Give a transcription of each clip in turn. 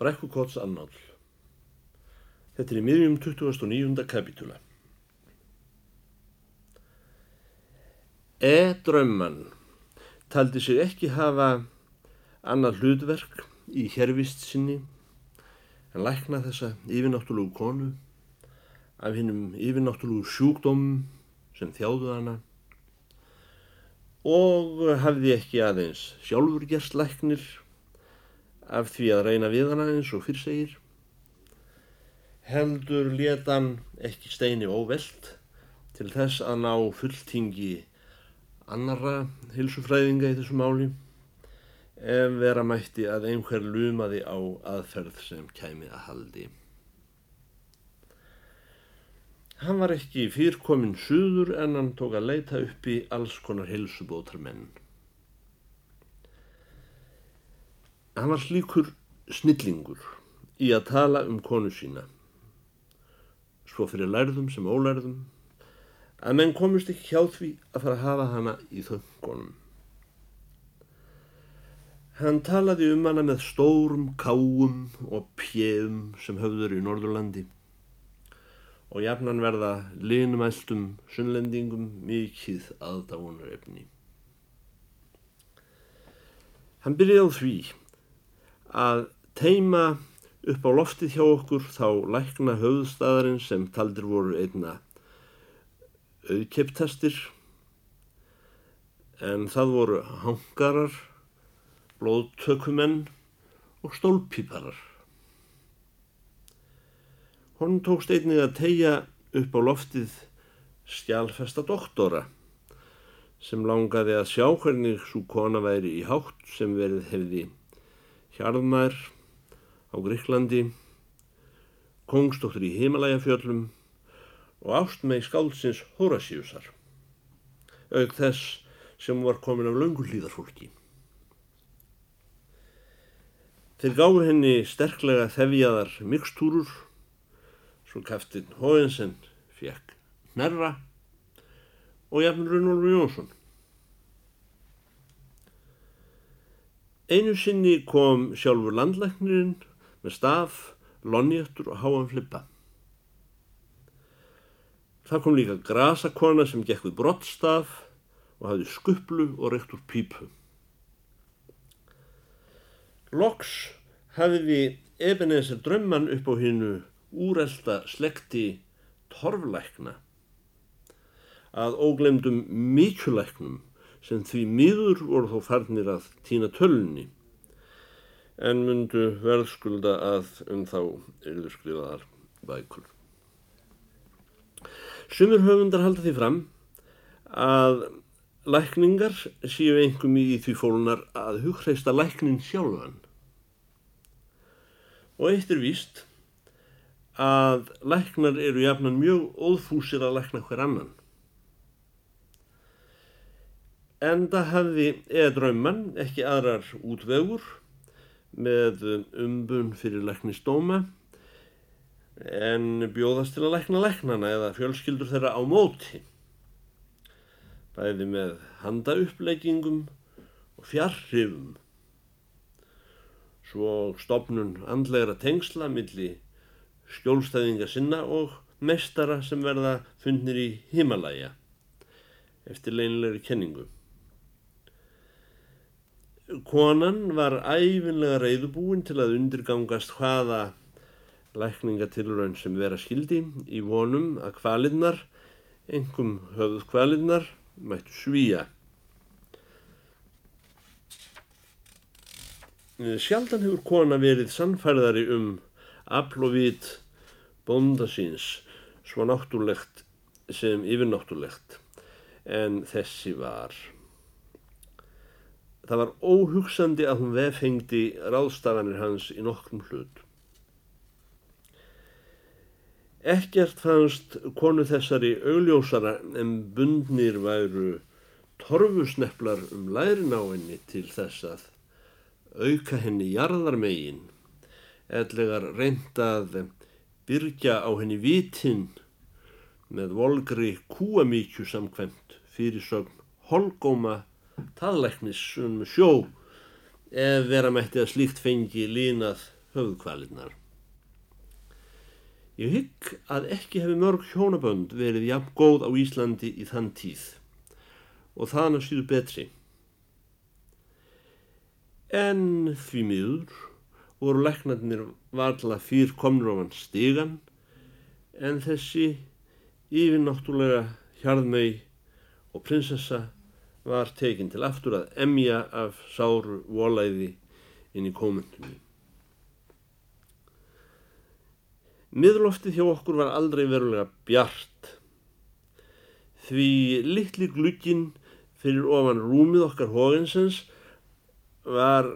Brekkukots annál. Þetta er í miðjum 29. kapitúla. E-drömman taldi sig ekki hafa annað hlutverk í hérvist sinni en lækna þessa yfirnáttúrugu konu af hinnum yfirnáttúrugu sjúkdómum sem þjáðu hana og hafði ekki aðeins sjálfur gerst læknir af því að reyna við hana eins og fyrr segir. Heldur letan ekki steini óvelt til þess að ná fulltingi annara hilsufræðinga í þessu máli ef vera mætti að einhver lumaði á aðferð sem kæmi að haldi. Hann var ekki fyrrkominn suður en hann tók að leita upp í alls konar hilsubótar menn. Hann var slíkur snillingur í að tala um konu sína, svo fyrir lærðum sem ólærðum, að menn komist ekki hjá því að fara að hafa hana í þöngunum. Hann talaði um hana með stórum káum og pjeðum sem höfður í Norðurlandi og jafnan verða linumæltum sunnlendingum mikið aðdáunar efni. Hann byrjaði á því að teima upp á loftið hjá okkur þá lækna höfðstæðarinn sem taldir voru einna auðkepptestir en það voru hangarar, blóðtökumenn og stólpíparar. Hún tókst einnig að tegja upp á loftið skjálfesta doktora sem langaði að sjá hvernig svo kona væri í hátt sem verið hefði Hjarðmær á Gríklandi, Kongsdóttur í Himalæjafjöllum og ástmei skáldsins Horasíusar, auk þess sem var komin af löngullíðarfólki. Þeir gáðu henni sterklega þefjaðar mikstúrur, svo kaftinn Hóensen fekk Nerra og jafnur Runolfur Jónsson. Einu sinni kom sjálfur landlæknirinn með staf, lonjættur og háan flippa. Það kom líka grasakona sem gekk við brottstaf og hafði skuplu og reykt úr pípu. Loks hafiði Ebenezer drömman upp á hinnu úrelda slekti torflækna að óglemdum mikjulæknum sem því miður voru þó farnir að týna tölunni en myndu verðskulda að um þá eruður skrifaðar bækur. Sumur höfundar halda því fram að lækningar séu einhverjum í því fólunar að hugreista læknin sjálfan. Og eitt er víst að læknar eru jafnan mjög óðfúsir að lækna hver annan. Enda hafði eða draumann ekki aðrar útvegur með umbun fyrir læknistóma en bjóðast til að lækna læknana eða fjölskyldur þeirra á móti. Bæði með handauppleggingum og fjarrifum. Svo stopnun andlegra tengsla milli skjólstæðinga sinna og mestara sem verða fundnir í Himalaya eftir leinlegri kenningu. Konan var æfinlega reyðubúin til að undirgangast hvaða lækningatilraun sem vera skildi í vonum að kvalinnar, engum höfð kvalinnar, mættu svíja. Sjaldan hefur kona verið sannfærðari um afl og vit bonda síns svo náttúrlegt sem yfirnáttúrlegt en þessi var. Það var óhugsandi að hún vefengdi ráðstafanir hans í nokkrum hlut. Ekkert fannst konu þessari augljósara en bundnir væru torfusneflar um lærin á henni til þess að auka henni jarðarmegin, eðlegar reyndað byrja á henni vitinn með volgri kúamíkju samkvæmt fyrir sögn holgóma taðlæknis um sjó ef vera mætti að slíkt fengi línað höfðkvalinnar. Ég hygg að ekki hefur mörg hjónabönd verið jafn góð á Íslandi í þann tíð og þannig síðu betri. En því miður voru læknarnir varðla fyrr hann stigan en þessi yfirnáttúrlega hjarðmau og prinsessa var tekinn til aftur að emja af sáru volæði inn í komendunni. Miðloftið hjá okkur var aldrei verulega bjart því litli glugginn fyrir ofan rúmið okkar hóinsens var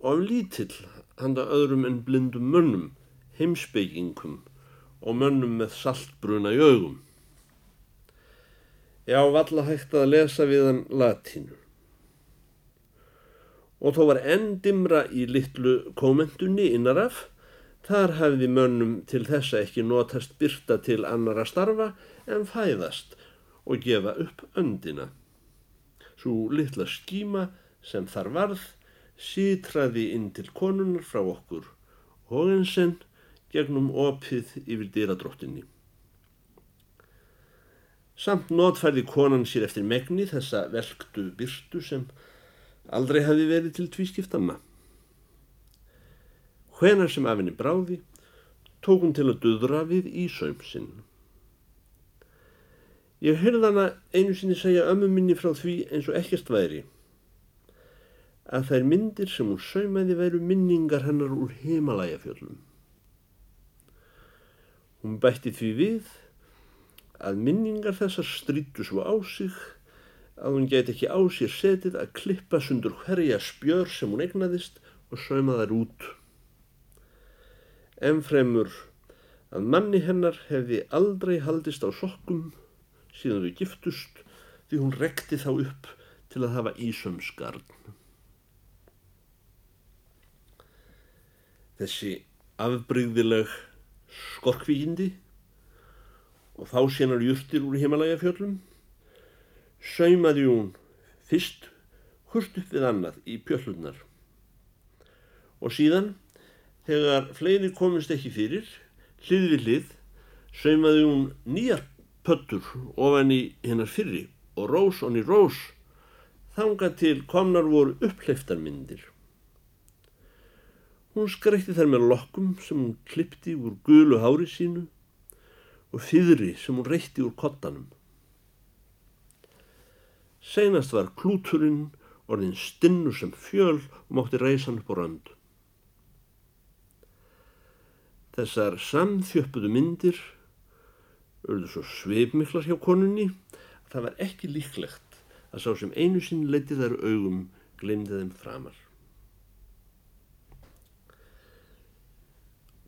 of lítill handa öðrum en blindum mönnum, heimsbyggingum og mönnum með saltbruna í augum. Já, valla hægt að lesa við hann latínu. Og þó var enn dimra í litlu komendunni innaraf, þar hafði mönnum til þessa ekki notast byrta til annara starfa en fæðast og gefa upp öndina. Svo litla skíma sem þar varð sítraði inn til konunar frá okkur Hógensen gegnum opið yfir dýradróttinni. Samt notfærði konan sér eftir megni þessa velktu byrtu sem aldrei hafi verið til tvískiptanna. Hvenar sem af henni bráði, tók hún til að döðra við í sömsinn. Ég heyrði hana einu sinni segja ömmu minni frá því eins og ekkert væri að þær myndir sem hún saumaði veru minningar hennar úr heimalægafjöllum. Hún bætti því við að minningar þessar strítu svo á sig að hún geti ekki á sér setið að klippa sundur hverja spjör sem hún egnaðist og sauma þær út. Enfremur að manni hennar hefði aldrei haldist á sokkum síðan þau giftust því hún rekti þá upp til að hafa ísömsgarn. þessi afbreyðileg skorkvíkindi og þá sénar júrtir úr himalægafjöllum saumaði hún fyrst hurst upp við annað í pjöllunar og síðan þegar fleiri komist ekki fyrir hlið við hlið saumaði hún nýjar pöttur ofan í hennar fyrri og rós og ný rós. Þanga til komnar voru uppleiftarmyndir Hún skreitti þær með lokkum sem hún klippti úr gulu hári sínu og fyrri sem hún reytti úr kottanum. Seinast var klúturinn orðin stinnu sem fjöl og mótti reysan upp á rönd. Þessar samþjöppuðu myndir örðu svo sveipmiklar hjá konunni að það var ekki líklegt að sá sem einu sinn leiti þær augum glemdi þeim framar.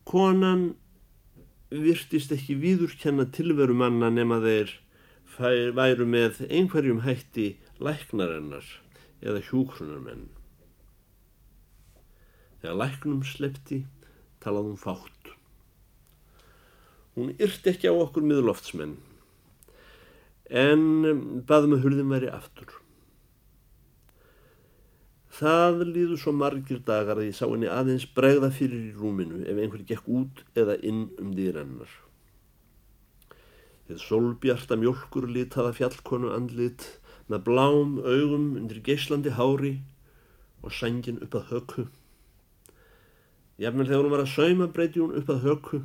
Konan virtist ekki viðurkenna tilveru manna nema þeir væru með einhverjum hætti læknarennar eða hjúkrunarmenn. Þegar læknum slepti talaði hún fátt. Hún yrti ekki á okkur miðloftsmenn en baði með hurðin væri aftur. Það líður svo margir dagar að ég sá henni aðeins bregða fyrir í rúminu ef einhver gekk út eða inn um dýrennar. Þið solbjarta mjölkur litaða fjallkonu andlit með blám augum undir geyslandi hári og sængin upp að höku. Jafnvel þegar hún var að sauma breyti hún upp að höku,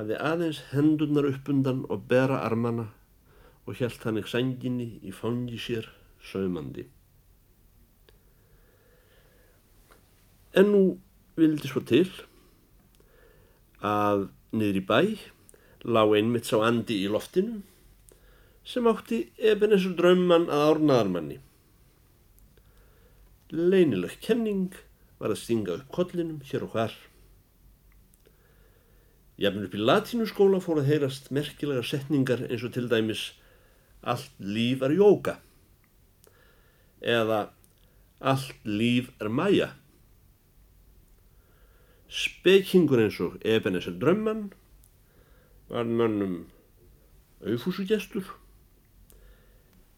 hafði aðeins hendurnar upp undan og bera armana og hjælt þannig sænginni í fangi sér saumandi. En nú vildi svo til að niður í bæ lág einmitt sá andi í loftinu sem átti Ebenezer drömman að árnaðarmanni. Leinileg kenning var að stinga upp kollinum hér og hvar. Jafnir upp í latínuskóla fór að heyrast merkilega setningar eins og til dæmis allt líf er jóka eða allt líf er mæja. Spekingur eins og Ebenezer Drömman var mönnum auðfúsugestur,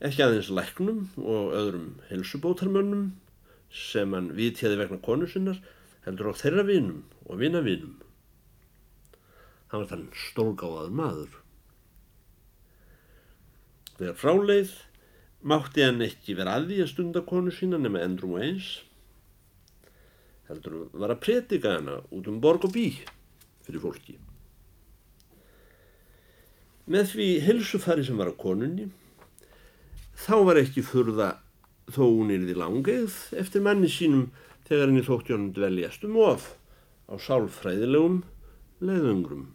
ekki aðeins læknum og öðrum helsubótarmönnum sem hann vitjaði vegna konu sinnar, heldur á þeirra vinum og vinavinum. Hann var þann stólgáðað maður. Þegar fráleið mátti hann ekki vera að því að stunda konu sína nema endrum og eins. Heldur var að pretika hana út um borg og bí fyrir fólki. Með því helsufari sem var á konunni þá var ekki furða þó hún er því langeið eftir manni sínum þegar henni þótti honum dveljast um of á sálfræðilegum leiðungrum.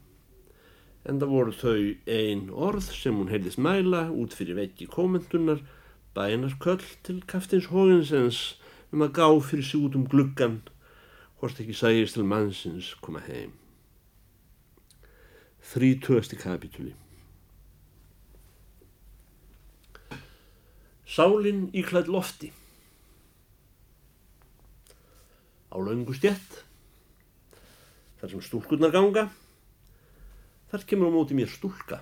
En það voru þau ein orð sem hún heilist mæla út fyrir veggi komentunar, bænar köll til kaftins hóinsens um að gá fyrir sig út um gluggan, hvort ekki sægist til mannsins koma heim. Þrítugasti kapitúli Sálinn í klæð lofti á laungu stjett, þar sem stúlkurnar ganga, þar kemur á móti mér stúlka.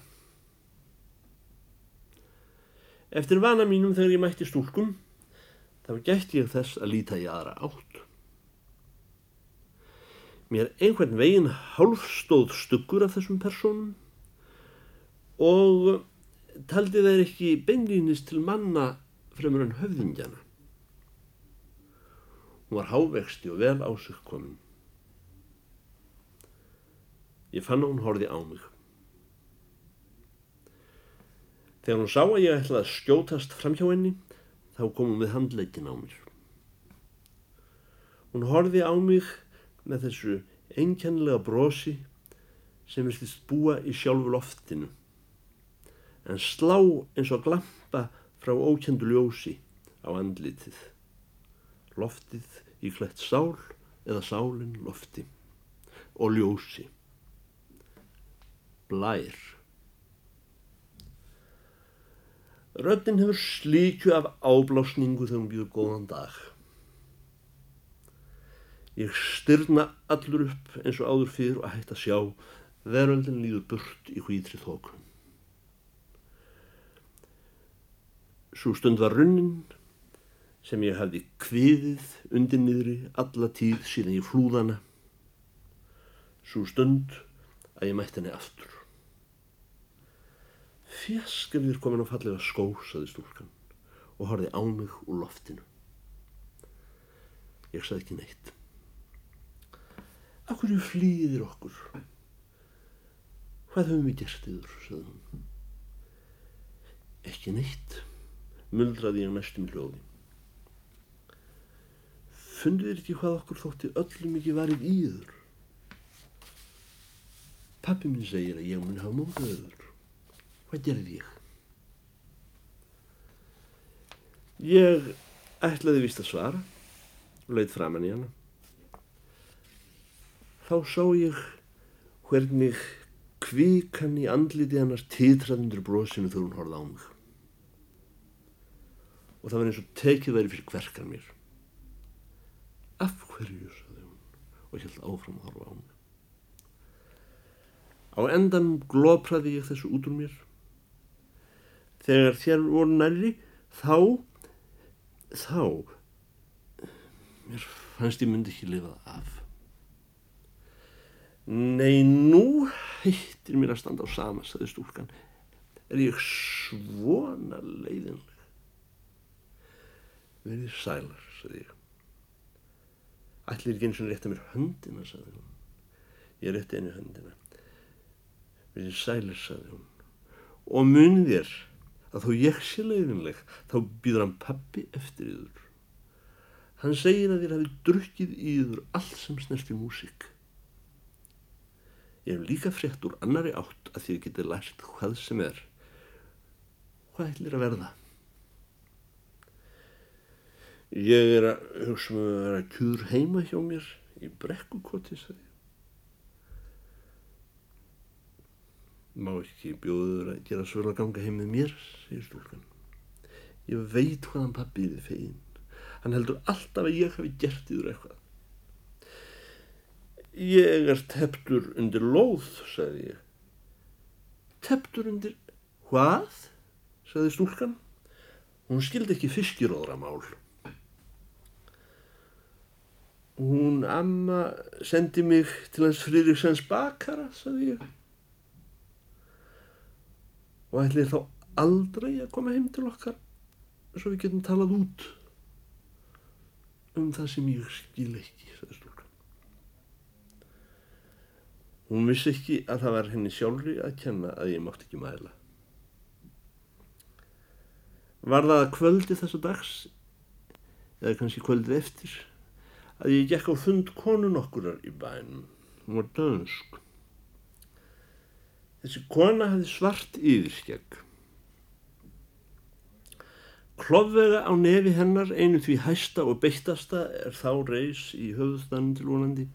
Eftir vana mínum þegar ég mætti stúlkum, þá gætt ég þess að líta í aðra átt. Mér einhvern veginn hálfstóð stuggur af þessum personum og taldi þeir ekki beinlýnist til manna fremur en höfðingjana. Hún var hávexti og vel á sig komin. Ég fann að hún horfi á mig. Þegar hún sá að ég ætlaði að skjótast fram hjá henni, þá komum við handleikin á mér. Hún horfi á mig með þessu einkennlega brosi sem viltist búa í sjálfu loftinu, en slá eins og glampa frá ókjendu ljósi á andlitið loftið í klætt sál eða sálinn lofti og ljósi. Blær. Röddinn hefur slíkju af áblásningu þegar hún býður góðan dag. Ég styrna allur upp eins og áður fyrir og hægt að sjá veröldin líður burt í hvítri þókun. Svo stund var runnin sem ég hafði kviðið undir niðri alla tíð síðan ég flúðana svo stund að ég mætti henni aftur. Fjaskarður komin á fallega skó saði stúlkan og horfið á mig úr loftinu. Ég saði ekki neitt Akkur eru flýðir okkur Hvað höfum við gert yfir, saði hún Ekki neitt muldraði ég næstum í hljóði funduð ekki hvað okkur þótti öllum ekki varið í þur. Pappi minn segir að ég mun hafa mótið þur. Hvað gerði ég? Ég ætlaði vist að svara og leitt framann í hana. Þá sá ég hvernig kvíkan í andliti hannar títraðundur brosinu þegar hún horfði á mig. Og það var eins og tekið væri fyrir hverkar mér. Af hverju, saði hún og held áfram að horfa á mig. Á endan glópraði ég þessu út úr mér. Þegar þér voru nærri, þá, þá, mér fannst ég myndi ekki lifað af. Nei, nú heitir mér að standa á sama, saði stúlkan. Er ég svona leiðinleg? Verðið sælar, saði ég. Ætlir ekki eins og rétt að mér höndina, saði hún. Ég rétti einu höndina. Við erum sælir, saði hún. Og mun þér að þó ég sé leiðinleg, þá býður hann pappi eftir yður. Hann segir að þér hafi drukkið yður allt sem snerti músík. Ég hef líka frétt úr annari átt að þér geti lært hvað sem er. Hvað ætlir að verða? Ég er að hugsa um að vera kjur heima hjá mér í brekkukoti, sagði ég. Má ekki bjóður að gera svölu að ganga heim með mér, segir stúlkan. Ég veit hvaðan pappiði fegin. Hann heldur alltaf að ég hafi gert yfir eitthvað. Ég er teptur undir lóð, sagði ég. Teptur undir hvað? sagði stúlkan. Hún skildi ekki fiskiróðramál. hún amma sendi mig til hans Fridriksens bakara, sagði ég. Og ætli þá aldrei að koma heim til okkar svo við getum talað út um það sem ég skil ekki, sagði stúlkan. Hún vissi ekki að það var henni sjálfri að kenna að ég mátt ekki mæla. Var það kvöldi þessu dags, eða kannski kvöldi eftir, að ég gekk á fund konun okkurar í bænum. Hún var dönsk. Þessi kona hafði svart yfirskegg. Klofvega á nefi hennar, einu því hæsta og beittasta, er þá reys í höfðstann til vonandi,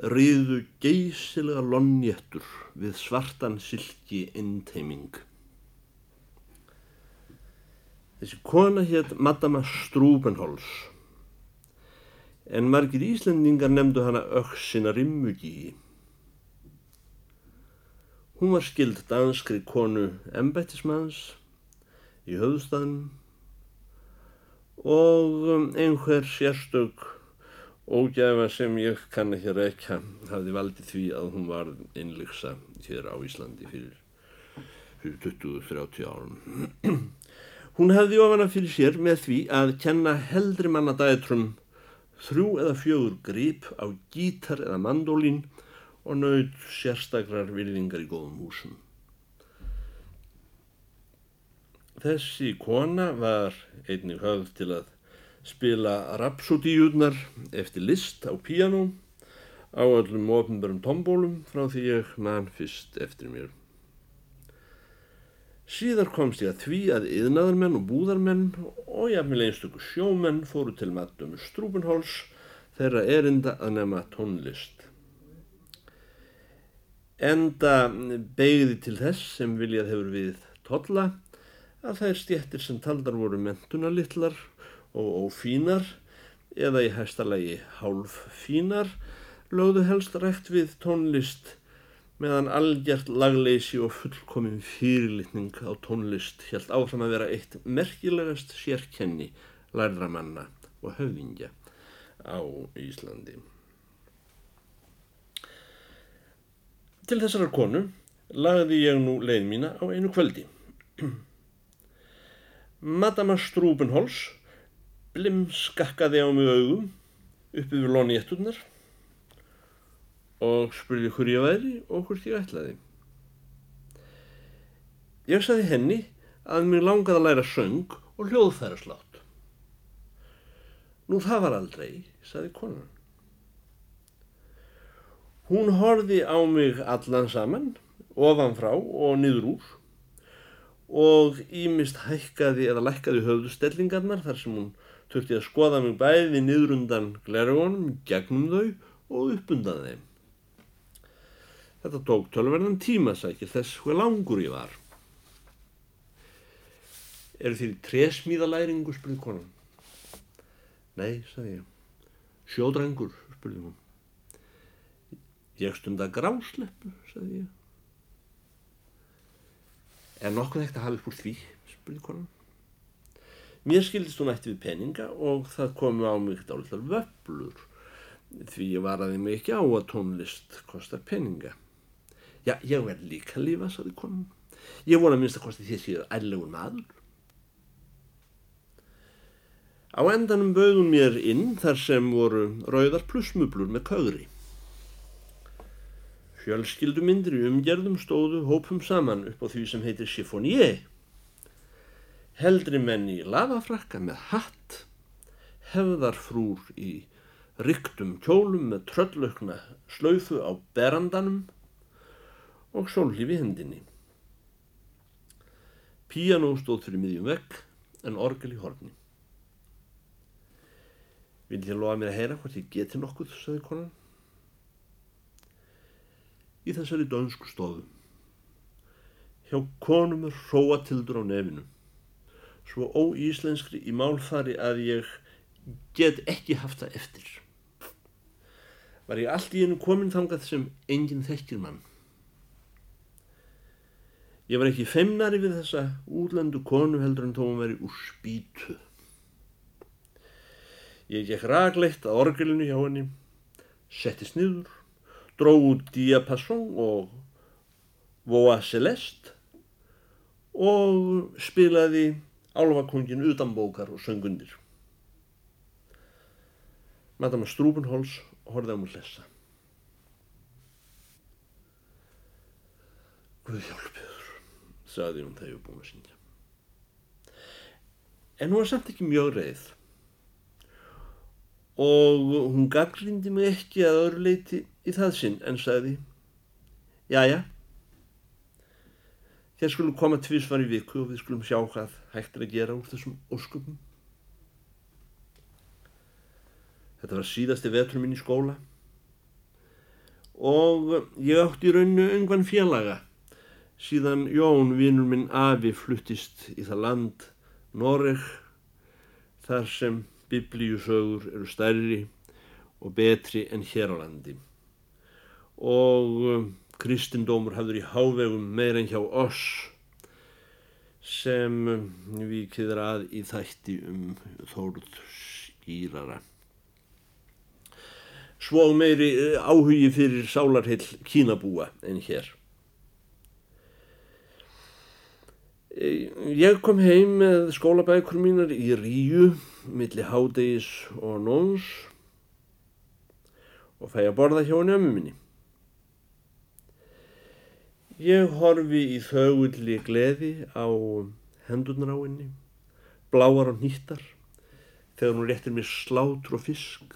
riðu geysilega lonnjettur við svartan silki innteiming. Þessi kona hétt Madama Strúbenholz en margir Íslandingar nefndu hana Öksina Rimmugi. Hún var skild danskri konu embættismanns í höfðstæðinum og um, einhver sérstök ógæfa sem ég kann ekki rekja hafði valdið því að hún var innliksa hér á Íslandi fyrir, fyrir 20-30 árum. Hún hefði ofana fyrir sér með því að kenna heldri manna dætrum þrjú eða fjögur grip á gítar eða mandólín og naut sérstakrar virðingar í góðum húsum. Þessi kona var einnig höfð til að spila rapsodíunar eftir list á píanó á öllum ofnbörum tombólum frá því ég mann fyrst eftir mér. Síðar komst ég að því að yðnaðarmenn og búðarmenn og jafnvel einstöku sjómenn fóru til matum strúpunháls þeirra erinda að nefna tónlist. Enda begði til þess sem viljað hefur við totla að þær stjettir sem taldar voru mentunalitlar og ófínar eða í hæsta lagi hálf fínar lögðu helst rætt við tónlist meðan algjört lagleysi og fullkomin fyrirlitning á tónlist held áfram að vera eitt merkilegast sérkenni lærramanna og höfingja á Íslandi. Til þessara konu lagði ég nú leið mína á einu kvöldi. Madama Strúbenhols blim skakkaði á mig augum uppi við lóni etturnar og spurði hver ég væri og hvort ég ætlaði. Ég saði henni að mér langaði að læra söng og hljóðfæraslátt. Nú það var aldrei, saði konan. Hún horfi á mig allan saman, ofanfrá og niður úr og ímist hækkaði eða lækkaði höfðustellingarnar þar sem hún tökti að skoða mig bæði niður undan glerjónum, gegnum þau og upp undan þeim. Þetta tók tölverðan tímasækir þess hvað langur ég var. Eru þér í tresmíðalæringu, spurði konan. Nei, sagði ég. Sjódrengur, spurði hún. Ég stunda grásleppu, sagði ég. Er nokkuð ekkert að hafa upp úr því, spurði konan. Mér skildist hún ætti við peninga og það komi á mig dálitlar vöflur því ég varaði mig ekki á að tónlist kostar peninga. Já, ég verð líka lífa, saði konan. Ég vona minnst að kosti því að séu ærlegun maður. Á endanum bauðum mér inn þar sem voru rauðar plusmublur með kaugri. Fjölskyldumindir í umgerðum stóðu hópum saman upp á því sem heitir chiffonier. Heldri menn í lavafrakka með hatt, hefðarfrúr í ryktum kjólum með tröllaukna slaufu á berandanum og sólhífi hendinni. Píanó stóð fyrir miðjum vekk en orgel í horni. Vil ég lofa mér að heyra hvort ég geti nokkuð, sagði konan. Í þessari dönsku stóðu. Hjá konum er hróatildur á nefinu. Svo óíslenskri í málfari að ég get ekki haft það eftir. Var ég allt í hennu komin þangað sem enginn þekkir mann. Ég var ekki feimnari við þessa útlendu konu heldur en þó hún veri úr spýtu. Ég gekk ragleitt að orgelinu hjá henni, settist niður, dró út Diapason og Voa Celeste og spilaði álvakongin utan bókar og söngundir. Madame Strúbenholz horfði á mig hlessa. Guð hjálpiður, sagði hún þegar ég var búin að syngja. En hún var samt ekki mjög reið og hún gaggrindi mig ekki að öðru leiti í það sinn en sagði Jæja, þér skulum koma tvísvar í viku og við skulum sjá hvað hægt er að gera úr þessum ósköpum. Þetta var síðasti vetur minn í skóla. Og ég átti í rauninu yngvan félaga. Síðan Jón, vinnur minn Afi, fluttist í það land Noreg þar sem biblíusögur eru stærri og betri enn hér á landi. Og kristindómur hafður í hávegum meir en hjá oss sem um, við kiður að í þætti um þórð skýrara. Svo meiri eh, áhugi fyrir sálarheil kínabúa en hér. Ég kom heim með skólabækur mínar í Ríu, milli hádegis og nóns og fæ að borða hjá henni ömmu minni. Ég horfi í þögulli gleði á henni, bláar og nýttar, þegar hún réttir mér slátur og fisk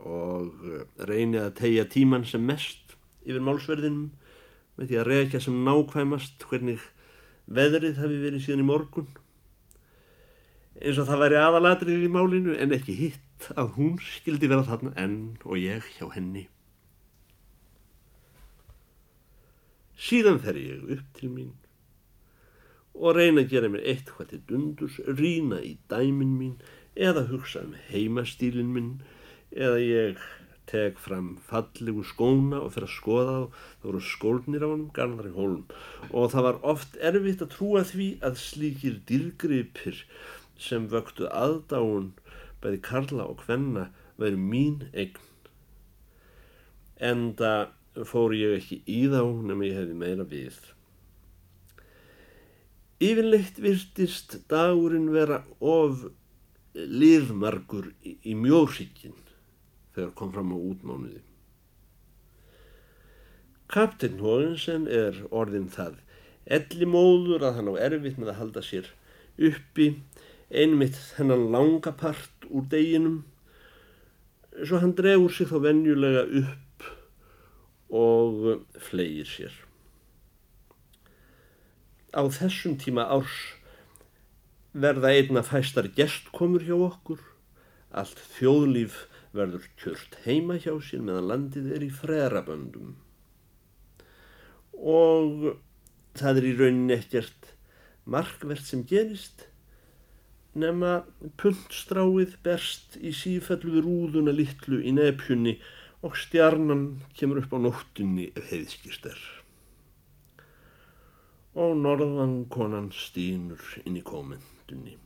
og reyni að tegja tíman sem mest yfir málsverðinum með því að reykja sem nákvæmast hvernig veðrið hafi verið síðan í morgun eins og það væri aðalatrið í málinu en ekki hitt að hún skildi vera þarna enn og ég hjá henni. Síðan fer ég upp til mín og reyna að gera mér eitt hvað til dundurs, rína í dæmin mín eða hugsa um heimastílin minn eða ég teg fram fallegu skóna og fyrir að skoða þá, þá voru skólnir á hann garðar í hólum. Og það var oft erfitt að trúa því að slíkir dýrgripir sem vöktu aðdáun bæði karla og hvenna væri mín eign. Enda fór ég ekki í þá nema ég hefði meira við Yfirleitt virtist dagurinn vera of liðmargur í, mjórsíkinn þegar kom fram á útmánuði. Kaptinn Hóðinsen er orðin það ellimóður að hann á erfitt með að halda sér uppi einmitt þennan langa part úr deginum svo hann drefur sig þá venjulega upp og flegir sér. Á þessum tíma árs verða einna fæstar gestkomur hjá okkur, allt þjóðlíf verður kjört heima hjá sér meðan landið er í freraböndum og það er í rauninni ekkert markvert sem gerist nema puntstráið berst í sífellu rúðuna litlu í nefjunni og stjarnan kemur upp á nóttunni ef heiðskist er. Og norðan konan stínur inn í komendunni.